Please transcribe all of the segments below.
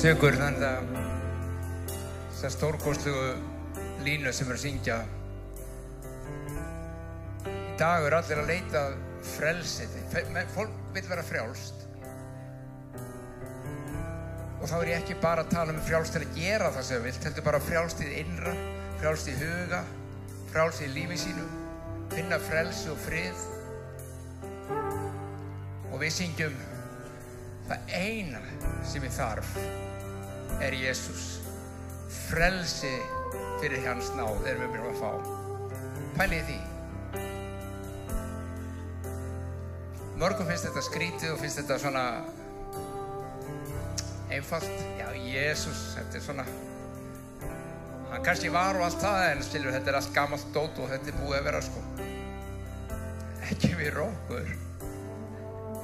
sögur þannig að þessar stórkostlugu línu sem er að syngja. Í dag er allir að leita frelsið fólk vil vera frjálst. Og þá er ég ekki bara að tala um frjálst til að gera það sem þú vilt heldur bara frjálst í innra frjálst í huga frjálst í lífi sínu finna frelsi og frið. Og við syngjum það eina sem ég þarf er Jésús frelsi fyrir hans náð erum við byrjum að fá. Pælið því. Mörgum finnst þetta skrítið og finnst þetta svona einfalt. Já, Jésús, þetta er svona hann kannski var og allt það en stilur, þetta er allt gammalt dót og þetta er búið að vera sko. Ekki við rókur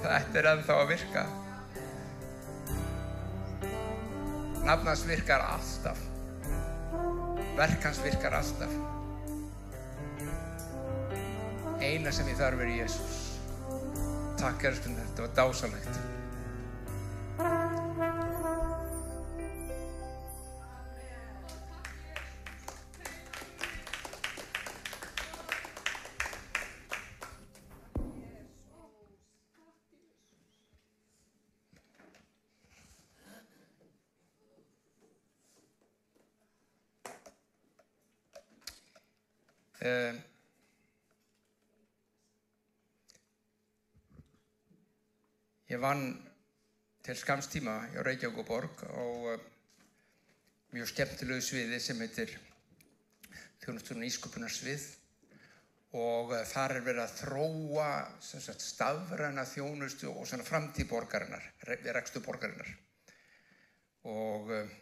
þetta er ennþá að virka nafnans virkar alltaf. Verkans virkar alltaf. Eina sem ég þarf er Jésús takk er stund þetta var dásalegt vann til skamstíma hjá Reykjavík og Borg á uh, mjög skemmtilegu sviði sem heitir þjónusturinn ísköpunarsvið og uh, þar er verið að þróa sagt, stafræna þjónustu og framtíð borgarinnar, rekstu borgarinnar og uh,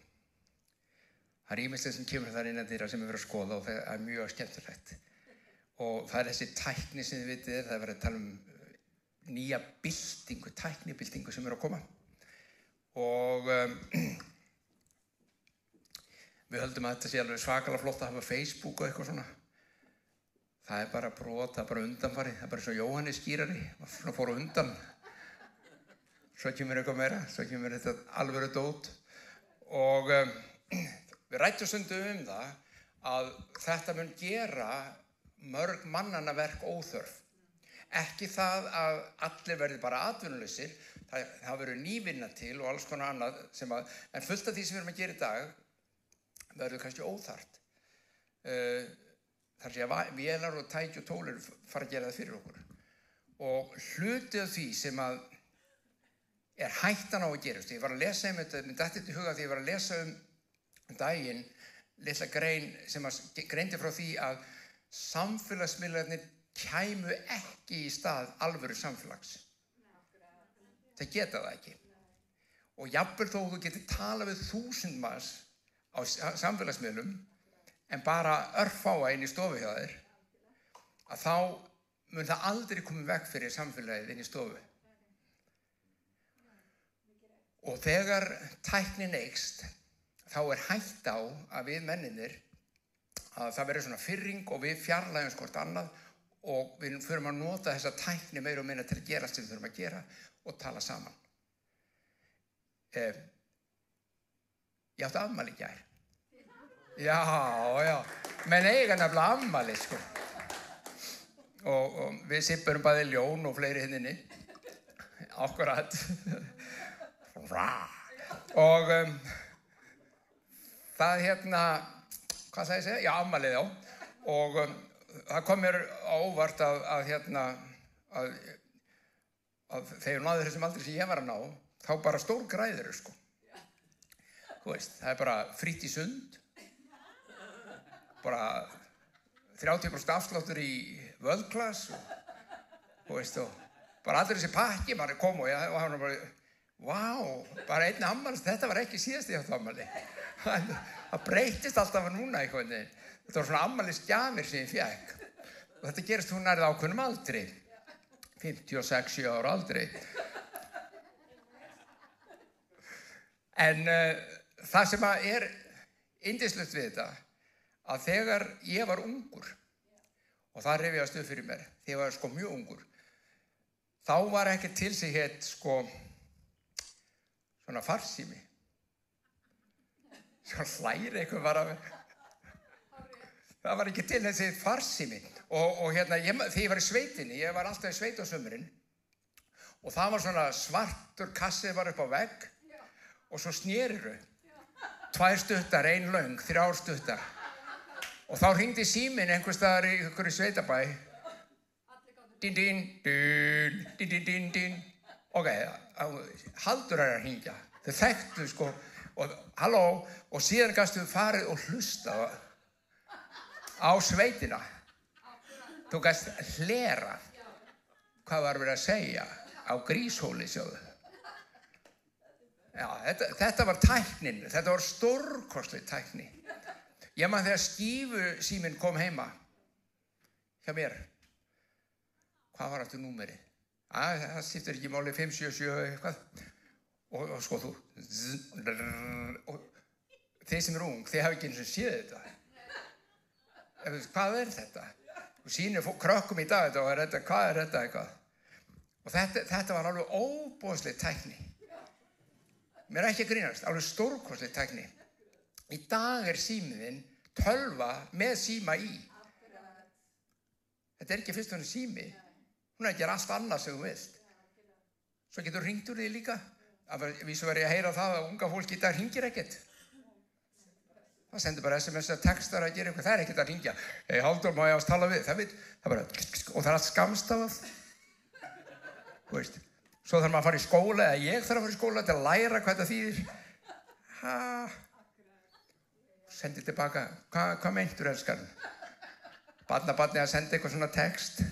Það er ímestlega sem kemur þar innan dýra sem við verðum að skoða og það er mjög skemmtilegt. Og það er þessi tækni sem þið vitið er, það er verið að tala um nýja byltingu, tæknibyltingu sem eru að koma. Og um, við höldum að þetta sé alveg svakalega flott að hafa Facebook og eitthvað svona. Það er bara brot, það er bara undanfarið, það er bara svo Jóhannes skýrari, svona fór undan. Svo kemur eitthvað meira, svo kemur þetta alveg dót. Og um, Við rættum stundum um það að þetta mun gera mörg mannana verk óþörf. Ekki það að allir verði bara atvinnuleysir, það, það verður nývinna til og alls konar annað sem að, en fullt af því sem við erum að gera í dag verður kannski óþart. Þar sé að vélar og tæki og tólur fara að gera það fyrir okkur. Og hlutið af því sem að er hættan á að gera, ég var að lesa um þetta, mér dætti í huga því ég var að lesa um daginn litla grein sem greindi frá því að samfélagsmiðlarnir kæmu ekki í stað alvöru samfélags. Það geta það ekki. Og jafnvel þó þú getur tala við þúsund maður á samfélagsmiðlum en bara örfáa inn í stofu hjá þér að þá mun það aldrei komið vekk fyrir samfélagið inn í stofu. Og þegar tæknin eikst þá er hægt á að við menninir að það verður svona fyrring og við fjarlægum skort annað og við förum að nota þessa tækni meira og minna til að gera sem við þurfum að gera og tala saman. Eh, ég átti afmæli gær. Já, já, menn eiga nefnilega afmæli sko. Og, og við sippurum bæði ljón og fleiri hinninni. Akkurat. og um, það hérna, hvað það ég segja? Já, afmælið á. Og um, það kom mér á óvart að, að hérna, að, að þegar náður þessum aldrei sem ég var að ná, þá bara stór græður, sko. Veist, það er bara fritt í sund, bara 30% afsláttur í völdklass og, veist, og bara allir þessi pakki, maður kom og, ég, og hann var bara, Vá, bara einni ammali, þetta var ekki síðast í þetta ammali. Það breytist alltaf núna eitthvað. Þetta var svona ammali skjafir sem ég fekk. Og þetta gerist hún nærið ákveðnum aldri. 56 ára aldri. En uh, það sem er indislegt við þetta, að þegar ég var ungur, og það reyfi að stuð fyrir mér, þegar ég var sko mjög ungur, þá var ekki til sig hétt sko svona farsími Svo hlæri eitthvað var að það var ekki til þessi farsimi og, og hérna, ég, þegar ég var í sveitinni, ég var alltaf í sveit á sömurinn og það var svona svartur kassið var upp á vegg og svo snýriru tvær stuttar, ein laung, þrjár stuttar. Og þá ringdi símin einhver staðar í einhverju sveitabæ. Din din din din din din din ok, haldur er að ringja þau þekktu sko og halló og síðan gafstu farið og hlusta á sveitina þú gæst hlera hvað var verið að segja á gríshóli sjóðu Já, þetta, þetta var tæknin, þetta var stórkostlega tækni. Ég maður þegar skífu síminn kom heima hjá mér. Hvað var aftur númerið? Að, það sýttur ekki máli 577 eitthvað. Og, og sko þú, og þeir sem eru ung, þeir hafa ekki eins og séð þetta. Hvað er þetta? Og sínir krökkum í dag og er þetta, hvað er þetta eitthvað? Og þetta, þetta var alveg óbúðslega tækni mér er ekki að grínast, alveg stórkostlega tekni. Í dag er símiðinn tölva með síma í. Þetta er ekki fyrst og henni sími. Hún er ekki allt annað sem þú veist. Svo getur ringt úr því líka. Svo verðum ég að heyra það að unga fólk í dag ringir ekkert. Það sendur bara SMS að textar að gera eitthvað. Það er ekkert að ringja. Hei, Haldur, má ég ást tala við? Það, veit, það bara, og það er allt skamstafað. Þú veist. Svo þarf maður að fara í skóla eða ég þarf að fara í skóla til að læra hvað þetta þýðir. Ha. Sendi tilbaka. Hva, hvað meintur elskan? Badna badni að senda eitthvað svona text.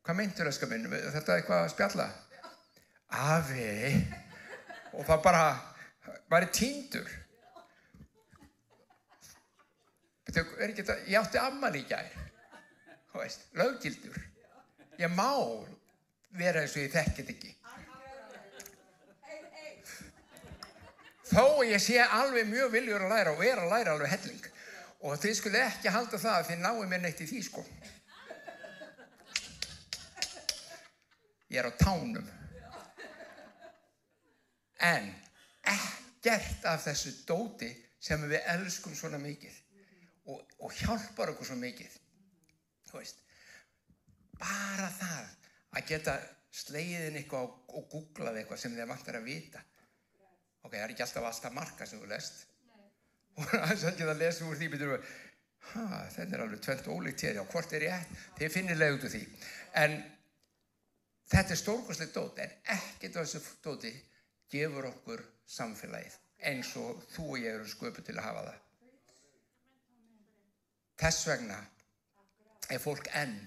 Hvað meintur elskan minn? Þetta er eitthvað að spjalla. Afi. Og það bara týndur. Er ekki þetta, ég átti amman í gær. Löggildur. Ég má vera eins og ég þekkit ekki. þó ég sé alveg mjög viljur að læra og er að læra alveg helling og þið skulle ekki halda það að þið náðu mér neitt í því sko ég er á tánum en ekkert af þessu dóti sem við elskum svona mikið og, og hjálpar okkur svo mikið. Þú veist bara það að geta sleiðin eitthvað og, og googlað eitthvað sem þið vantar að vita. Ok, það er ekki alltaf alltaf marka sem þú lest. Og það er ekki að lesa úr því betur við, hæ, þetta er alveg tvöld ólíkt hér, já, hvort er ég þið finnir leið út úr því. En þetta er stórkoslega dót en ekkert af þessu dóti gefur okkur samfélagið eins og þú og ég eru sköpu til að hafa það þess vegna er fólk enn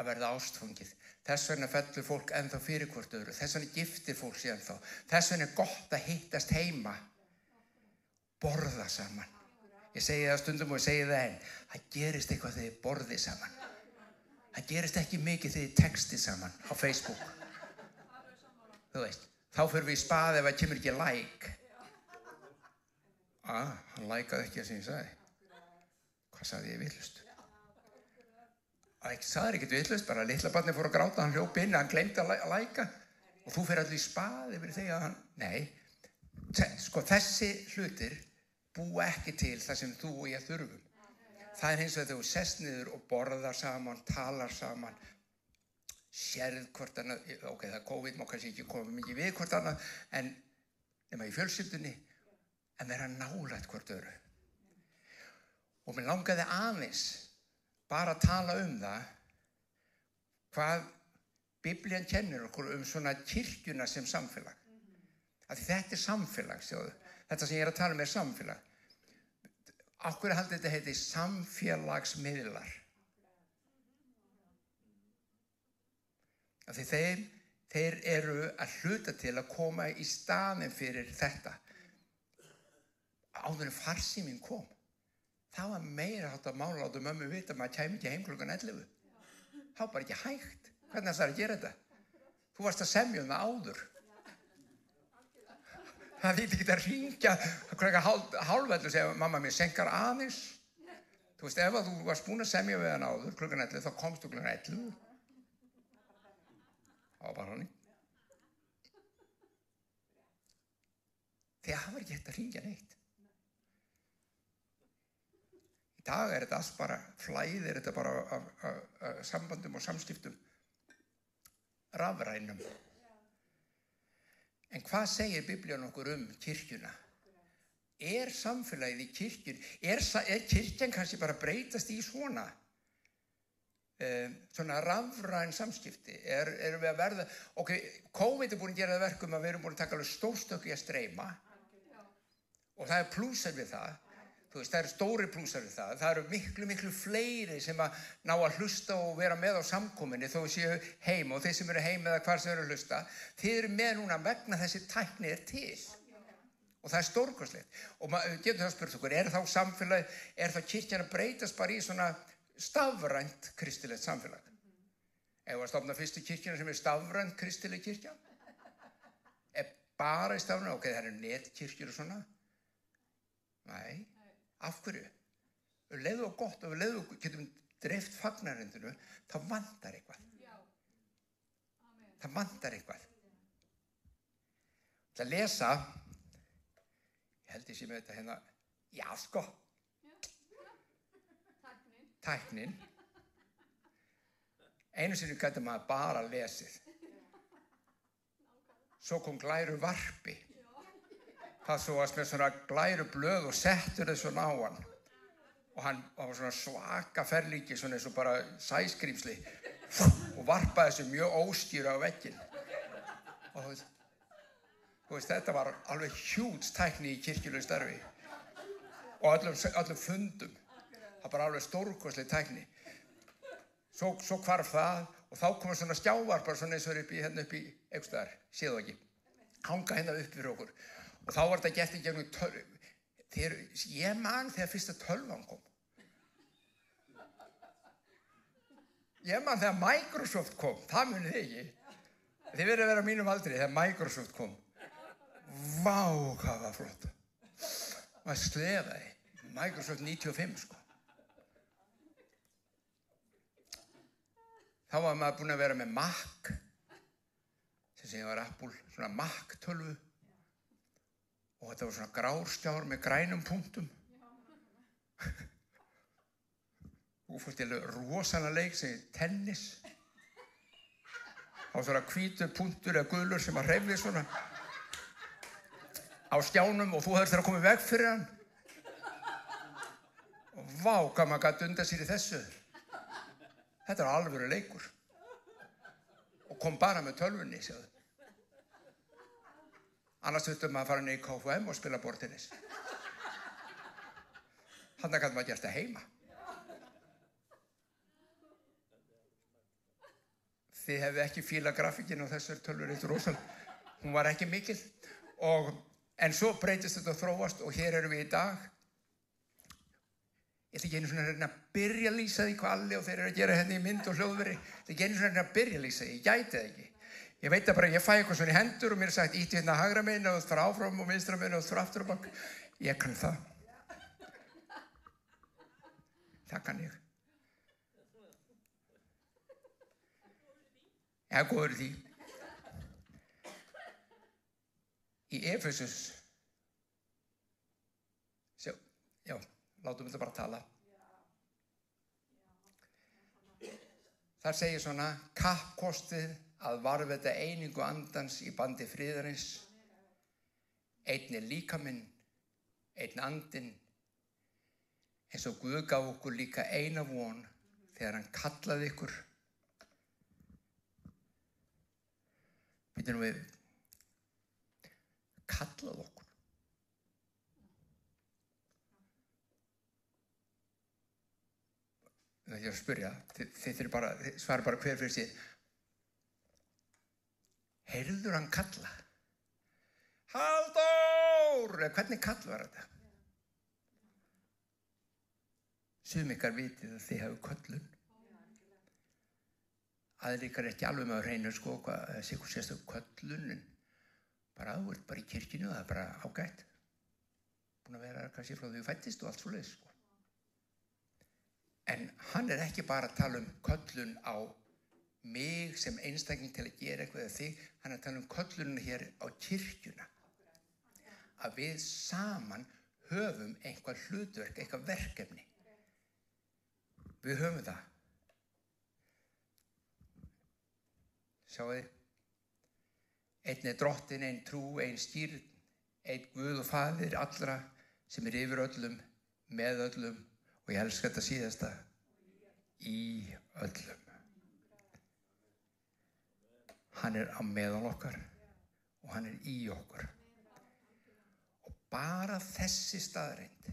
að verða ástfungið Þess vegna fellur fólk ennþá fyrir hvort öðru. Þess vegna giftir fólk sér ennþá. Þess vegna er gott að hittast heima. Borða saman. Ég segi það stundum og ég segi það enn. Það gerist eitthvað þegar þið borðið saman. Það gerist ekki mikið þegar þið textið saman á Facebook. Þú veist, þá fyrir við í spaði ef það kemur ekki like. Ah, hann likeaði ekki það sem ég sagði. Hvað sagði ég villustu? það er ekkert vittlust, bara litla barni fór að gráta, hann hljópi inn, hann glemdi að læka og þú fyrir allir í spaði yfir því að hann, nei, sko þessi hlutir búa ekki til það sem þú og ég þurfum. Það er eins og þegar þú sest niður og borðar saman, talar saman, sérð hvort annað, ok, það er COVID, má kannski ekki koma mikið við hvort annað, en nema í fjölskyldunni, en vera nálægt hvort öru. Og mér langaði aðeins bara að tala um það hvað Biblían kennir okkur um svona kirkjuna sem samfélag. Að þetta er samfélag, sjáðu. Þetta sem ég er að tala um er samfélag. Akkur haldi þetta heiti samfélagsmiðlar. Því þeir, þeir eru að hluta til að koma í staðin fyrir þetta. Áður en farsíminn kom það var meira hátt að mála áttu mömmu vita að maður kæmi ekki heim klukkan 11 þá bara ekki hægt. Hvernig það er að gera þetta? Þú varst að semja um það áður. Það þýtti ekki að ringja klukka hálfveldu segja mamma mér senkar aðeins. Þú veist ef að þú varst búin að semja við hann áður klukkan 11 þá komst þú klukkan 11 það var bara hann því að það var ekki hægt að ringja neitt Í dag er þetta allt bara flæð, er þetta bara af, af, af sambandum og samskiptum rafrænum. En hvað segir biblíun okkur um kirkjuna? Er samfélagið í kirkjun, er, er kirkjan kannski bara breytast í svona? Um, svona rafræn samskipti, er, erum við að verða, ok, COVID er búin að gera það verkum að við erum búin að taka alveg að streyma og það er plúsar við það, veist, það eru stóri plúsar við það, það eru miklu, miklu fleiri sem að ná að hlusta og vera með á samkominni þó séu heim og þeir sem eru heim eða hvar sem eru að hlusta, þeir eru með núna vegna þessi tækni er til og það er stórkoslegt og maður getur það að spyrja okkur, er þá samfélag, er þá kirkjan að breytast bara í svona stafrænt kristilegt samfélag? Ef að stofna fyrstu kirkjana sem er stafrænt kristileg kirkja? Er bara í stafrænt, ok, það eru netkirkjur og svona? Nei, af hverju? Við leiðum á gott og við leiðum getum dreift fagnarindinu, þá vantar eitthvað. Það vantar eitthvað. Það að lesa, ég held ég með þetta hérna, já sko, tæknin, einu sinni gæti maður bara lesið. Svo kom glæru varpi það svo með svona glæru blöð og settur þau svona á hann. Og hann var svona svaka ferlíki svona eins og bara sæskrýmsli og varpaði þessu mjög óskýra á veggin og þú veist, þú veist þetta var alveg hjúts tækni í kirkjulegu starfi. Og öllum, öllum fundum. Það var alveg stórkosli tækni. Svo, svo hvarf það og þá komur svona skjávarpar svona eins og upp í hérna upp í einhverstaðar, séðu ekki. Hanga hérna upp fyrir okkur og þá var þetta gert í gegnum tölv þegar, ég man þegar fyrsta tölvan kom. Ég man þegar Microsoft kom það munið ekki. Þið verið að vera mínum aldri þegar Microsoft kom. Vá hvað var flott. Maður slefaði Microsoft 95 sko. Þá var maður búin að vera með Mac sem segja var Apple svona Mac tölvu og þetta var svona grárskjár með grænum punktum. Og fórst ég rosalega leik sem er tennis. Á svona hvítur punktur eða gulur sem að reyfi svona á skjánum og þú höfður þeirra að koma veg fyrir hann. Og vá hvað maður gæti undan sér í þessu. Þetta er alvöru leikur. Og kom bara með tölvunni sjáðu annars þurftum maður að fara niður í KFM og spila bortinnis hann að gæti maður gert það heima. Þið hefðu ekki fíla grafíkin á þessar tölvur eitt rosal hún var ekki mikil. Og, en svo breytist þetta að þróast og hér erum við í dag. Ég ætla ekki einu svona að að byrja að lýsa því hvað allir og þeir eru að gera henni í mynd og hljóðveri. Ég ætla ekki einu svona að að byrja að lýsa því, ég gæti það ekki ég veit að bara ég fæ eitthvað svona í hendur og mér er sagt ítti hérna að hagra minn og þú þarf áfram og vinstra minn og þú þarf aftur og bakk ég kann það. Það kann ég. Ég er góður því. Í Efesus. Sjá, já látum þetta bara tala. Þar segir svona kappkostið að varfeta einingu andans í bandi fríðarins einn er líkaminn einn andin eins og Guð gaf okkur líka eina von þegar hann kallaði ykkur. Býtum við kallað okkur. Það er að spyrja þið þurfum bara, svara bara hver fyrir síðan heyrður hann kalla? Halldór! Hvernig kall var þetta? Sum ykkar vitið að þið hafu köllun. Aðeins er ekki alveg með að reyna sko hvað eitthvað sérstaklega köllun bara áverð bara í kirkinu það er bara ágætt. Búin að vera kannski frá því fættist og allt svo leið sko. En hann er ekki bara að tala um köllun á mig sem einstakling til að gera eitthvað eða þig, hann er að tala um köllunum hér á kirkjuna að við saman höfum einhvað hlutverk, eitthvað verkefni Við höfum það. Sjáu þið? Einn er drottin, einn trú, einn skýrn, einn Guð og Fadir allra sem er yfir öllum, með öllum og ég elskar þetta síðasta, í öllum. Hann er á meðal okkar og hann er í okkur. Og bara þessi staðreind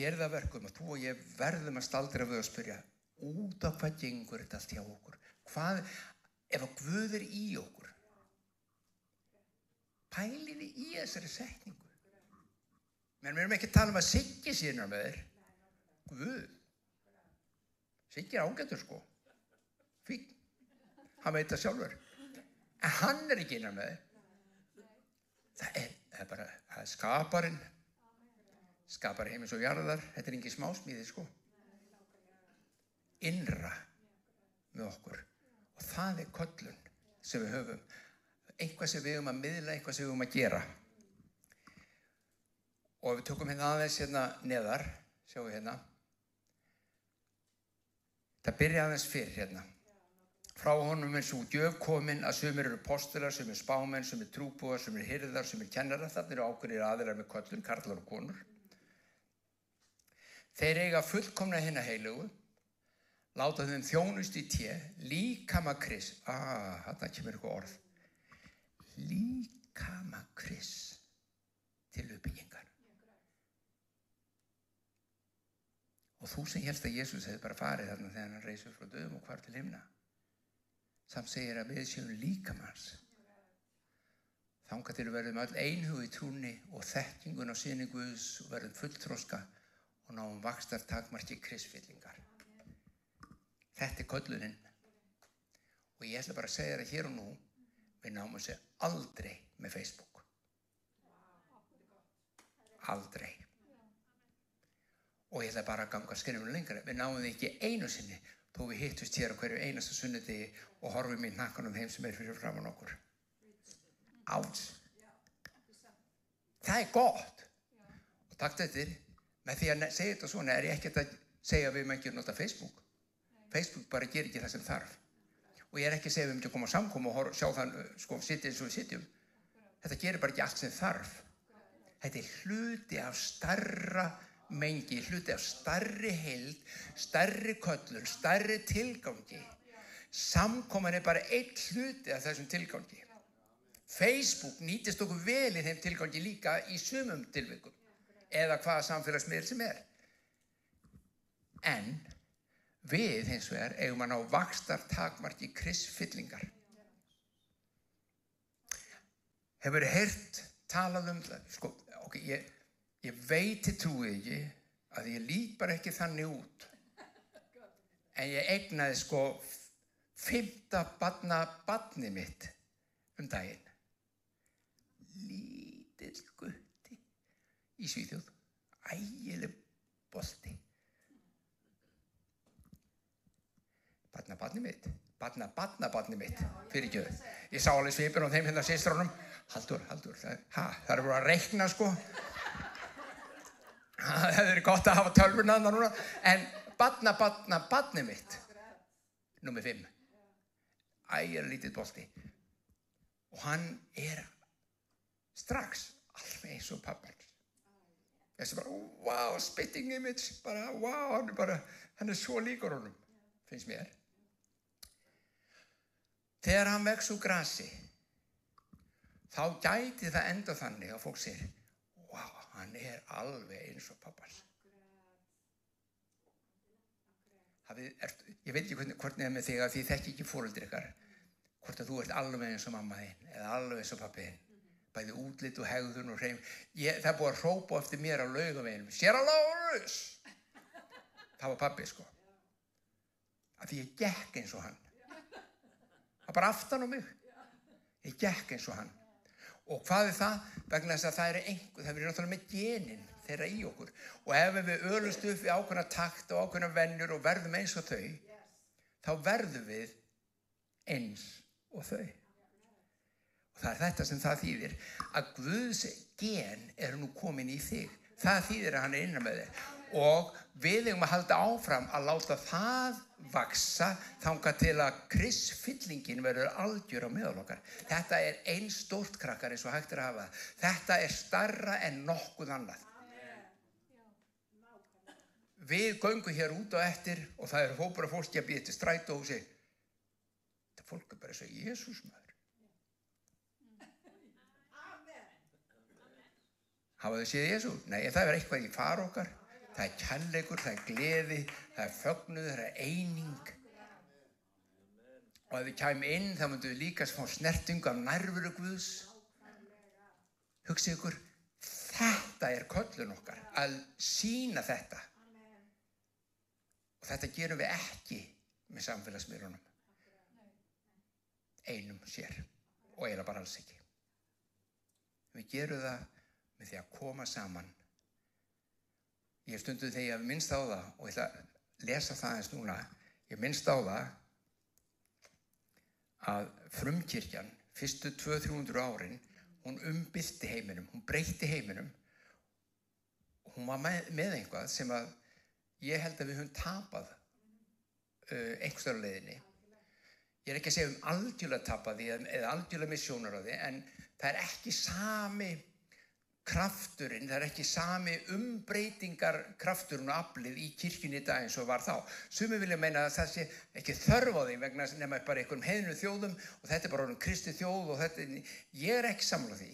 gerða verkum að þú og ég verðum að staldra við að spyrja út á hvað gengur þetta allt hjá okkur. Hvað, ef að Guð er í okkur, pæliði í þessari setningu. Men við erum ekki að tala um að Siggi síðan með þér. Guð. Siggi er ágættur sko. Hann veit það sjálfur. En hann er ekki innan með. Það er, það er bara, það er skaparinn. Skapar heimins og jarðar. Þetta er ekki smásmíði sko. Innra með okkur. Og það er köllun sem við höfum. Eitthvað sem við höfum að miðla, eitthvað sem við höfum að gera. Og við tökum hérna aðeins hérna neðar, sjáum við hérna. Það byrja aðeins fyrir hérna. Frá honum er svo gjöf komin að sumir eru postular, sumir spámenn, sumir trúbúar, sumir hyrðar, sumir kennara. Þannig eru ákveðir aðeirar með köllun, karlar og konur. Þeir eiga fullkomna hérna heilugu, láta þeim þjónust í tje, líkama kris. Ah, þarna kemur eitthvað orð. Líkama kris til uppbyggingar. Og þú sem helst að Jésús hefði bara farið þarna þegar hann reysur frá döðum og hvar til himna. Samt segir að við séum líkamanns. Þánga til að verðum öll einhug í trúni og þekkingun á sinni Guðs og verðum fulltróska og náum vakstar takmarki krisfyllingar. Þetta er kölluninn. Og ég ætla bara að segja það hér og nú, við náum þessu aldrei með Facebook. Aldrei. Og ég ætla bara að ganga skrifum lengra. Við náum því ekki einu sinni þó við hittust hér á hverju einasta sunniti og horfum í nakkanum þeim sem er fyrir framann okkur. Áts. Það er gott. Og takk þetta, með því að segja þetta svona er ég ekkert að segja að við maður ekki nota Facebook. Facebook bara ger ekki það sem þarf. Og ég er ekki að segja að við myndum að koma á samkóma og sjá þann, sko, sittið eins og við sittjum. Þetta gerir bara ekki allt sem þarf. Þetta er hluti af starra mengi, hluti af starri heild, starri köllun, starri tilgangi. Samkoman er bara einn hluti af þessum tilgangi. Facebook nýtist okkur vel í þeim tilgangi líka í sumum tilvikum eða hvaða samfélagsmiðl sem er. En við hins vegar eigum að ná vakstar takmarki krisfyllingar. Hefur heyrt talað um það? Sko, ok, ég, ég veiti trúið ekki að ég lít bara ekki þannig út. En ég egnaði sko fymta badna badni mitt um daginn. Lítill gutti í Svíþjóð. Ægileg bolti. Badna badni mitt. Badna badna badni mitt. Fyrir ekki þau. Ég sá alveg svipin á þeim hérna sýstrónum. Haldur, haldur. Það, ha, það er verið að reikna sko. Það hefur gott að hafa tölvurna þannig núna. En badna badna badni mitt. Númið fimm. Ægir lítið bolti. Og hann er strax alveg eins og pappans. Þessi bara, wow, spitting image, bara, wow, hann er bara, hann er svo líkur honum, finnst mér. Þegar hann vex úr grasi, þá gæti það enda þannig að fólk sér, hann er alveg eins og pappans. Ég veit ekki hvernig, hvernig er með þig að því þekki ekki fóröldir ykkar, hvort að þú ert alveg eins og mamma þinn eða alveg eins og pappi þinn. Bæði útlitt og hegðun og hreim. Ég, það búið að rópa eftir mér á laugaveginum. Sér að Lárus! Það var pabbi sko. Að því ég gekk eins og hann. Það bara aftan á mig. Ég gekk eins og hann og hvað er það? vegna þess að það er einhver það verður náttúrulega með genin þeirra í okkur og ef við ölumst upp við ákveðna takt og ákveðna vennur og verðum eins og þau þá verðum við eins og þau Það er þetta sem það þýðir að Guðs gen er nú komin í þig. Það þýðir að hann er innan með þig. Og við eigum að halda áfram að láta það vaksa þanga til að krisfyllingin verður algjör á meðal okkar. Þetta er einn stórt krakkar eins og hægt er að hafa. Þetta er starra en nokkuð annað. Við göngum hér út á eftir og það er hópur af fólki að býja til stræt og húsi. Þetta fólk er bara að segja Jésús maður. Hafa þau séð Jésu? Nei, en það er eitthvað í far okkar. Það er kærleikur, það er gleði, það er fögnuð, það er eining. Og ef við kæmum inn þá myndum við líka smá snerting af nærveru Guðs. Hugsið ykkur, þetta er köllun okkar, að sína þetta. Og þetta gerum við ekki með samfélagsmiðlunum. Einum sér og eiginlega bara alls ekki. Við gerum það með því að koma saman. Ég hef stunduð þegar ég hef minnst á það og ég ætla að lesa það eins núna. Ég hef minnst á það að frumkirkjan, fyrstu 200-300 árin, hún umbylti heiminum, hún breytti heiminum og hún var með, með einhvað sem að ég held að við höfum tapað uh, einhverstara leiðinni. Ég er ekki að segja um algjörlega tapaði eða algjörlega missjónar á því en það er ekki sami krafturinn, það er ekki sami umbreytingar krafturinn og aflið í kirkjunni dag eins og var þá. Sumi vilja meina að það sé ekki þörf á því vegna nema bara einhverjum heðinu þjóðum og þetta er bara orðin kristi þjóð og þetta, ég er ekki samlað því.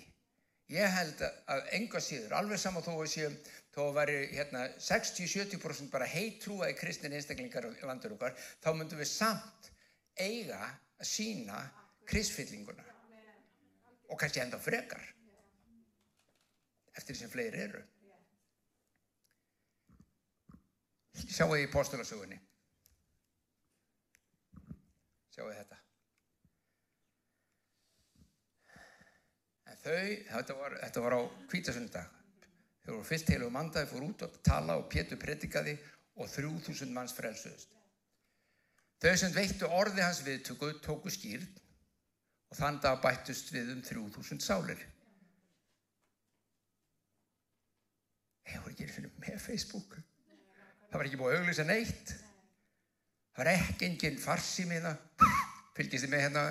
Ég held að enga síður, alveg saman þó að séum, þó að veri hérna 60-70% bara heitrúaði kristin einstaklingar í landur okkar, þá myndum við samt eiga að sína kristfyllinguna og kannski enda frekar eftir sem fleiri eru. Sjáu þið í postulasögunni. Sjáu þið þetta. En þau, þetta var, þetta var á kvítasundag. Þau voru fyllt heilu mandaði, fór út að tala og Pétur predikaði og þrjúþúsund manns frelsuðust. Þau sem veittu orði hans viðtöku tóku skýrn og þann dag bættust við um þrjúþúsund sálir. Ég voru ekki fyrir með Facebook. Það var ekki búið að auglýsa neitt. Það var ekki enginn farsímiða fylgist þið með hérna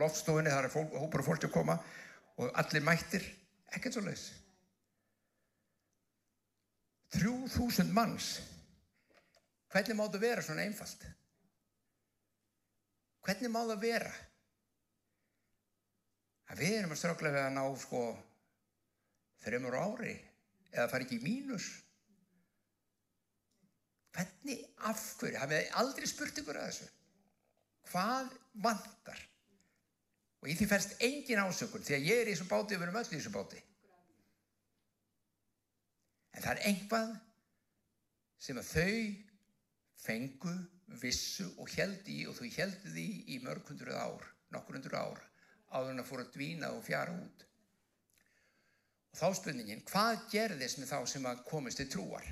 loftstofunni, það er fólk, hópar og fólk að koma og allir mættir. Ekkert svo leiðis 3000 manns. Hvernig má það vera svona einfalt? Hvernig má það vera? Að við erum að strökla við að ná sko þreymur ári eða fara ekki í mínus? Hvernig, af hverju? Hafið þið aldrei spurt ykkur að þessu? Hvað vandar og í því færst engin ásökun því að ég er í þessum báti og við erum öll í þessum báti. En það er einhvað sem að þau fengu, vissu og heldi í og þau heldi því í mörg hundruð ár nokkur hundruð ár áður en að fóra að dvína og fjara út Og þá spurningin, hvað gerðist með þá sem að komist til trúar?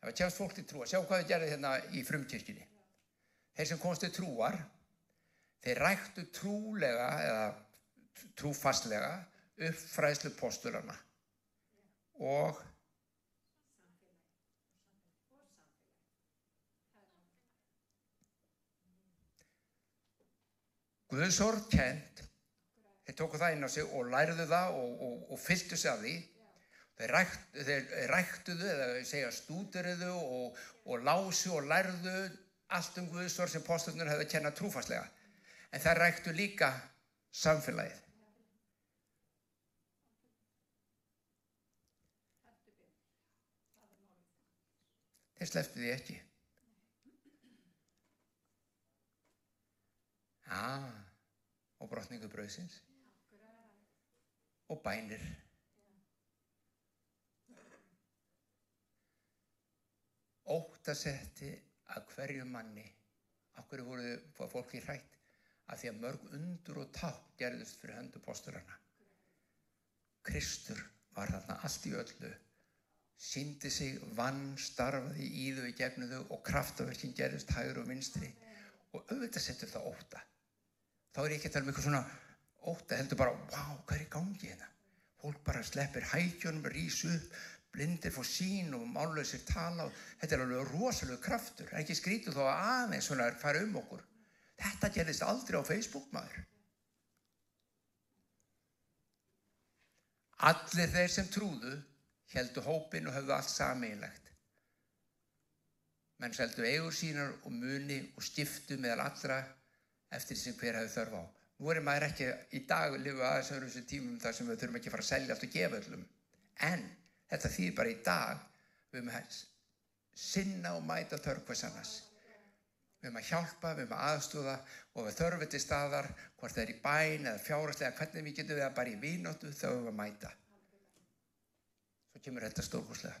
Það var tjást fólk til trúar. Sjá hvað þau gerði hérna í frumkirkjunni. Þeir sem komist til trúar, þeir ræktu trúlega eða trúfastlega upp fræðslu postulana og Guðsorð kent þeir tóku það inn á sig og læriðu það og, og, og fylgtu sig af því. Þeir, rækt, þeir ræktuðu eða segja stúduriðu og, og lásu og lærðu allt um Guðsvör sem posturnar hefði kennað trúfastlega en þeir ræktu líka samfélagið. Þeir sleftu því ekki. Ah, og brotningu bröðsins og bænir. Óttasetti að hverju manni, hverju voru fólki hrætt, að því að mörg undur og táp gerðust fyrir höndu posturana. Kristur var þarna allt í öllu, síndi sig, vann, starfaði í þau í gegnum þau og kraftaverkin gerðust hægur og vinstri og auðvitað settur það óta. Þá er ég ekki að tala um eitthvað svona óta heldur bara, wow, hvað er í gangi hérna? Fólk bara sleppir hækjónum, rýs upp, blindir fór sín og málausir tala og þetta er alveg rosalega kraftur. Er ekki skrítið þó að aðeins svona fara um okkur. Þetta gerðist aldrei á Facebook maður. Allir þeir sem trúðu heldu hópin og höfðu allt sameinlegt. Menn seldu eigur sínar og muni og skiptu meðal allra eftir sem hver hefði þörf á. Nú er maður ekki í dag að lifa aðeins öðrum sem tímum þar sem við þurfum ekki að fara að selja allt og gefa öllum. En þetta þýðir bara í dag við höfum að sinna og mæta annars. Við höfum að hjálpa, við höfum að aðstóða og við þörfum til staðar, hvort það er í bæn eða fjárhastlega, hvernig við getum við að bara í vínóttu þá höfum við að mæta. Svo kemur þetta stórkoslega.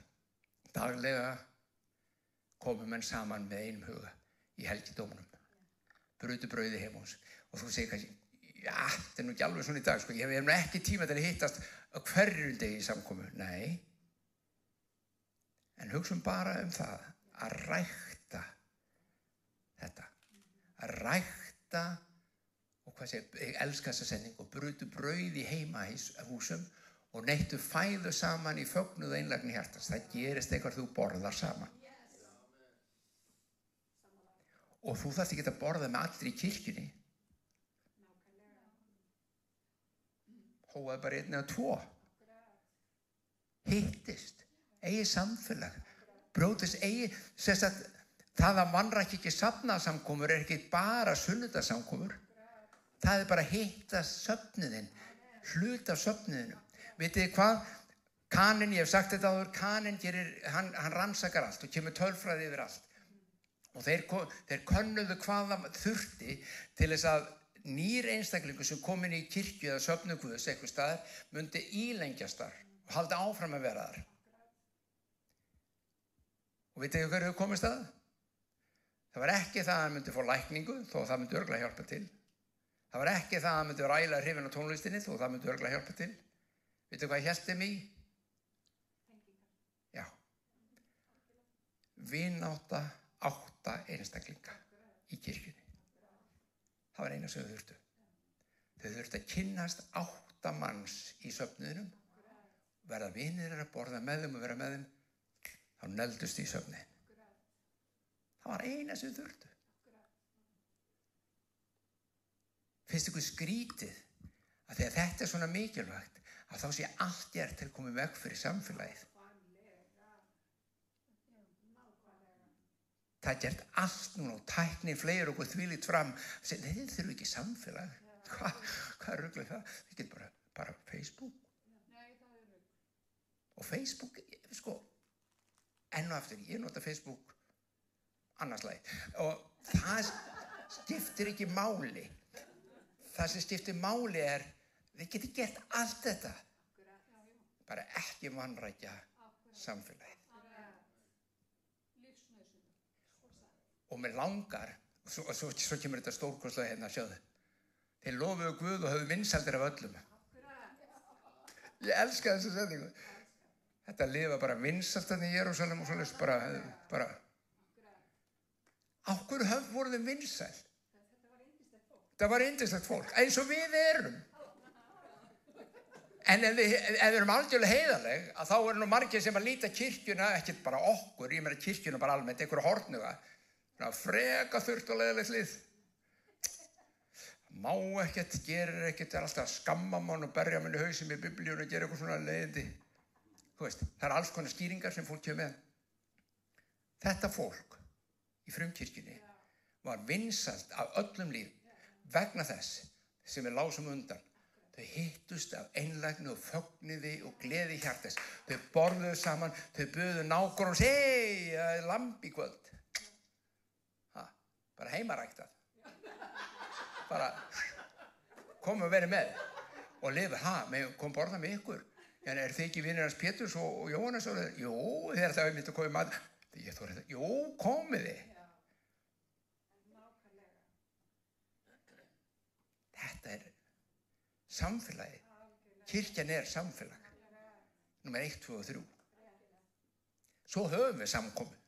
Daglega komum menn saman með einum huga í helgidómunum. Brutu brauði heim. Og þú segir kannski, já, þetta er nú ekki alveg svona í dag, sko. Ég hef nú ekki tíma til að hittast á hverjum degi í samkomu. Nei. En hugsun bara um það að rækta þetta. Að rækta og hvað sé, ég elska þessa sending og brutu brauð í heimahúsum og neittu fæðu saman í fögnuð einlegni hjartast. Það gerist eitthvað þú borðar saman. Og þú þarfst ekki að borða með allir í kirkjunni. Hóaði bara einn eða tvo. Hittist. Egið samfélag. Bróðist egið, sérst að það að mannra ekki safnasamkomur er ekki bara sunnudasamkomur. Það er bara að hitta söfniðinn. Hlut af söfniðinu. Vitið þið hvað? Kanin, ég hef sagt þetta áður, kanin gerir, hann, hann rannsakar allt og kemur tölfræði yfir allt. Og þeir, þeir könnuðu hvaða þurfti til þess að nýr einstaklingu sem kom inn í kirkju eða söfnuguðus eitthvað staðar myndi ílengjast þar og haldi áfram að vera þar. Og vitið þið hverju komist það? Það var ekki það að hann myndi fá lækningu þó það myndi örgla hjálpa til. Það var ekki það að hann myndi ræla hrifin á tónlistinni þó það myndi örgla hjálpa til. Vitið þið hvað ég held þeim í? Já. Vináta átta einstaklinga í kirkjunni. Það var eina sem þau þurftu. Þau þurftu að kynnast átta manns í söfniðinum, verða vinir að borða með þeim og vera með þeim, þá neldust í söfniðin. Það var eina sem þau þurftu. Finnst ykkur skrítið að þegar þetta er svona mikilvægt að þá sé allt ég er til að koma vekk fyrir samfélagið. Það er gert allt núna og tæknir fleir okkur þvílitt fram. Þeir þurfu ekki samfélag. Hva, hvað er röglega það? Það getur bara, bara Facebook. Og Facebook, sko, enn og aftur, ég nota Facebook annarslæg. Og það skiptir ekki máli. Það sem skiptir máli er, við getum gert allt þetta. Bara ekki vannrækja samfélagið. Og mér langar svo, svo, svo kemur þetta stórkostlega hérna sjáðu. Þeir lofuðu Guð og höfðu vinsaldir af öllum. Ég elska þessu setningu. Þetta lifa bara vinsaldan í Jérúsalem og svolítið bara, bara. Á hverju höfðu voru þeim vinsal það var eindislegt fólk. Eins og við erum. En ef við, ef við erum algjörlega heiðaleg að þá er nú margir sem að líta kirkjuna ekkert bara okkur, ég meina kirkjuna bara almennt einhverju hortnuga freka þurft og leðilegt lið. Má ekkert, gerir ekkert er alltaf að skamma mann og berja mann í hausin með biblíun og gera eitthvað svona leiðindi. Veist, það er alls konar skýringar sem fólk kemur með. Þetta fólk í frumkirkjunni var vinsalt af öllum líf vegna þess sem við lásum undan. Þau hittust af einlægni og fögniði og gleði hjartes þau borðuðu saman, þau buðu nákvæm og hei, það er lamp í kvöld bara heimaræktað. Bara komum að vera með. Og lifa, ha, kom borða með ykkur? En er þið ekki vinnir hans Péturs og, og Jóhannes og það, jú, þegar það er myndið að koma með ég þóri þetta, jú, komið þið. Þetta er samfélagi kirkjan er samfélag. Nummer 1, 2 og 3 svo höfum við samkomið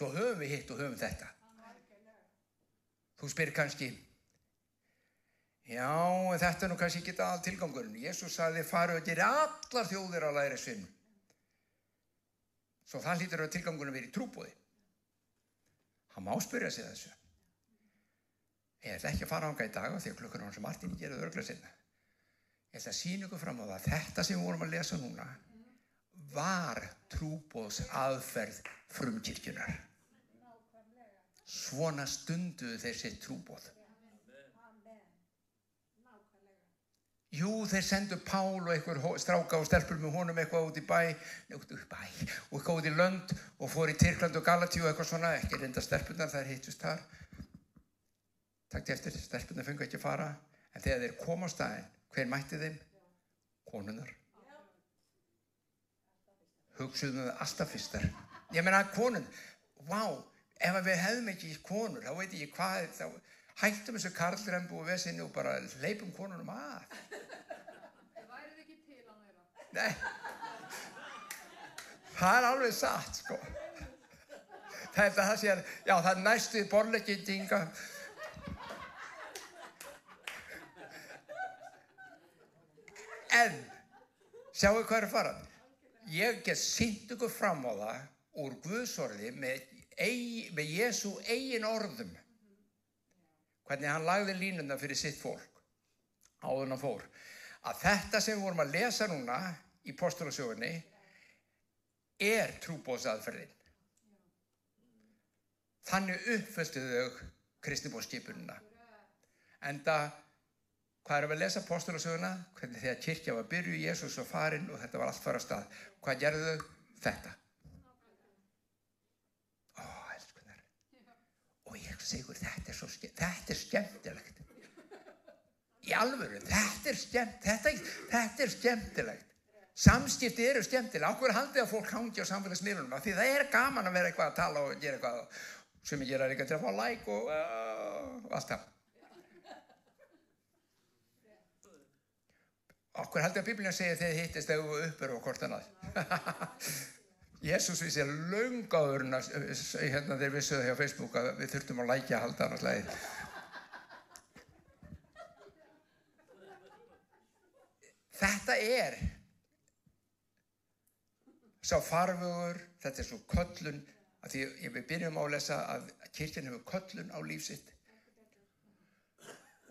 Svo höfum við hitt og höfum þetta. Þú spyrir kannski, Já, þetta er nú kannski ekki aðal tilgangurinn. Jésús sagði og geri allar þjóðir að læra svinn. Svo það hlýtur að tilgangurinn verið trúbóði. Hann má spyrja sig þessu. Ég ætla ekki að fara ánga í dag því að klukkur hans Martin gerði örglega sinna. Ég ætla að sína ykkur fram á það. Þetta sem við vorum að lesa núna var trúbóðs aðferð frumkirkjunar. Svona stunduðu þeir sitt trúbóð. Jú, þeir sendu Pál og einhver stráka og stelpur með honum eitthvað út í bæ, í bæ, og eitthvað út í lönd og fór í Tyrkland og Galatíu og eitthvað svona, ekki reynda stelpunar, er hittust þar. Takk eftir, stelpunar fengi ekki að fara, en þegar þeir kom á staðin, hver mætti þeim? Konunar. Hugsuðum við alltaf fyrstar. Ég menna, konun, vá, ef við hefðum ekki konur, þá veit ég hvað, þá hættum þessu karlrembu og vesinu og bara leipum konunum að. Það værið ekki til á þeirra. Nei, það er alveg satt, sko. Það er það að, já, það er næstu borleggindinga. En, sjáu hvað er að fara. Ég get sínt ykkur fram á það úr Guðsorði með, eig, með Jésu eigin orðum. Hvernig hann lagði línuna fyrir sitt fólk áður hann fór. Að þetta sem við vorum að lesa núna í postulasjóðinni er trúbóðsaðferðin. Þannig uppföldu þau kristnibóðskipununa. Enda, hvað er að við lesa postulasjóðina? Hvernig þegar kirkja var byrju, Jésús var farinn og þetta var allt fara stað. Hvað gerðu þau? Þetta. Segur, þetta er svo skemmt, þetta er skemmtilegt. Í alvöru, þetta er skemmt, þetta, þetta er skemmtilegt. Samskipti eru skemmtilega. Ákveður haldið að fólk hangi á samfélagsmiðlunum af því það er gaman að vera eitthvað að tala og gera eitthvað sem ég gera eitthvað til að fá like og, uh, allt það. Okkur haldið að Biblíun segir þegar þið hittist þegar þú uppur og hvort annað. Jésús vissi laungáður hérna þeir vissuðu það hjá Facebook að við þurftum að lækja að halda annars leið. Þetta er sá farfugur, þetta er svo köllun, að því ég við byrjum á að lesa að kirkjan hefur köllun á lífsitt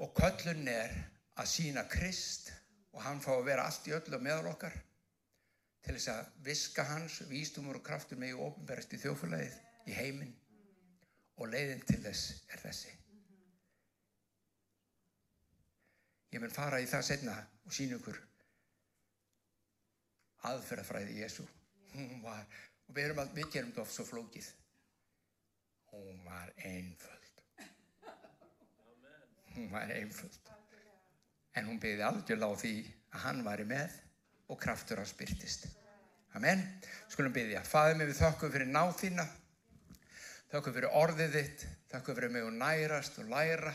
og köllun er að sína Krist og hann fá að vera allt í öllu meðal okkar til þess að viska hans, vístumur og kraftur með í ofnberðast í þjófulagið, í heiminn og leiðin til þess er þessi. Ég mun fara í það setna og sína ykkur aðferðafræði Jésu. Hún var, og við, erum við gerum þetta oft svo flókið. Hún var einföld. Hún var einföld. En hún byggði algjörlega á því að hann væri með og kraftur hans byrtist. Amen. Skulum byggja. Fæði mig við þökkum fyrir náð þína. Þökkum fyrir orðið þitt. Þökkum fyrir mig að nærast og læra.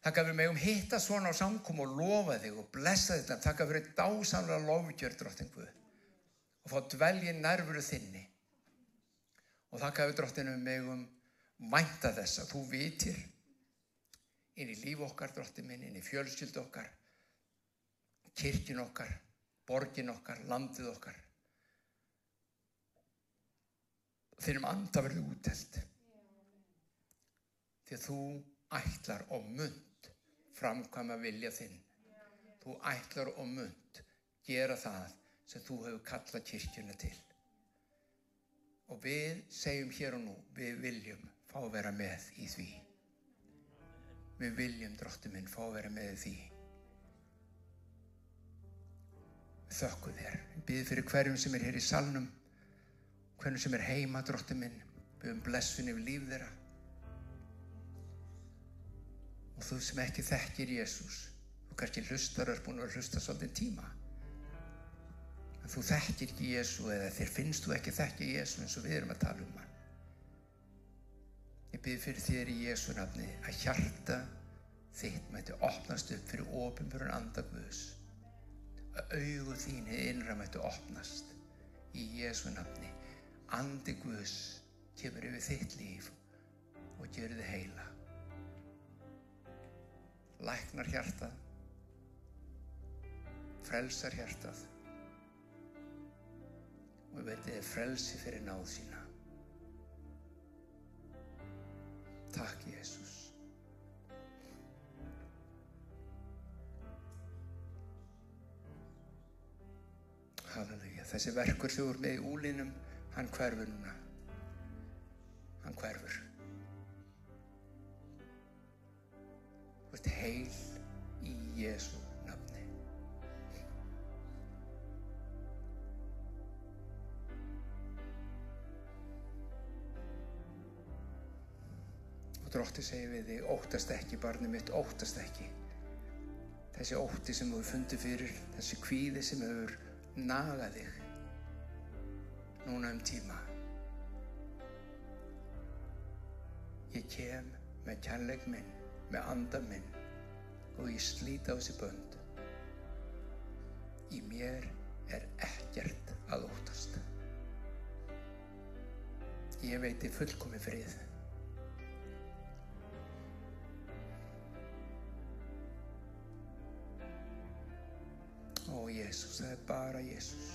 Þakka fyrir mig um hitta svona á samkom og lofa þig og blessa þetta. Þakka fyrir dásamlega lofgjör, drottin Guð. Og fá dvelji nærfuru þinni. Og þakka fyrir drottinu mig um vænta þess að þú vitir inn í líf okkar, drottin minn, inn í fjölskyld okkar, kirkin okkar, borgin okkar, landið okkar. Þinnum anda verði útelt. Því að þú ætlar og mynd framkvæma vilja þinn. Þú ætlar og mynd gera það sem þú hefur kallað kirkjuna til. Og við segjum hér og nú, við viljum fá vera með í því. Við viljum, dróttu minn, fá vera með í því. Þökkum þér. Við byrðum fyrir hverjum sem er hér í salnum, hverjum sem er heima, dróttu minn. Höfum blessun yfir líf þeirra. Og þú sem ekki þekkir Jésús, þú kannski hlustar og er búin að hlusta svolítið tíma. En þú þekkir ekki Jésu eða þér finnst þú ekki þekkja Jésu eins og við erum að tala um hann. Ég byrð fyrir þér í Jésu nafni að hjarta þitt mætti opnast upp fyrir ofinbjörn andagvöðs. Að augu þín innra mætti opnast í Jésu nafni. Andi Guðs kemur yfir þitt líf og gerur þið heila. læknar hjartað, frelsar hjartað og veitum þið frelsi fyrir náð sína. Takk Jésús. Halleluja. Þessi verkur sem er með í úlinum, hann hverfur núna. Hann hverfur. Þú ert heil í Jésu nafni. Og drótti segir við þig, óttast ekki, barni mitt, óttast ekki. Þessi ótti sem þú fundið fyrir, þessi kvíði sem hefur nagað þig núna um tíma. Ég kem með kærleik minn, með anda minn og ég slíti á þessi bönd. Í mér er ekkert að óttast. Ég veiti fullkomi frið. Jésús, það er bara Jésús.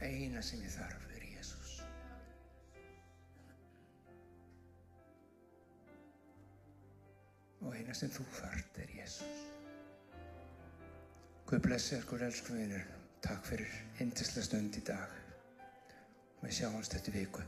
Eina sem ég þarf er Jésús. Og eina sem þú þarft er Jésús. Guð blessi ykkur elsku vinur. Takk fyrir yndislega stund í dag. Og við sjáumst þetta viku.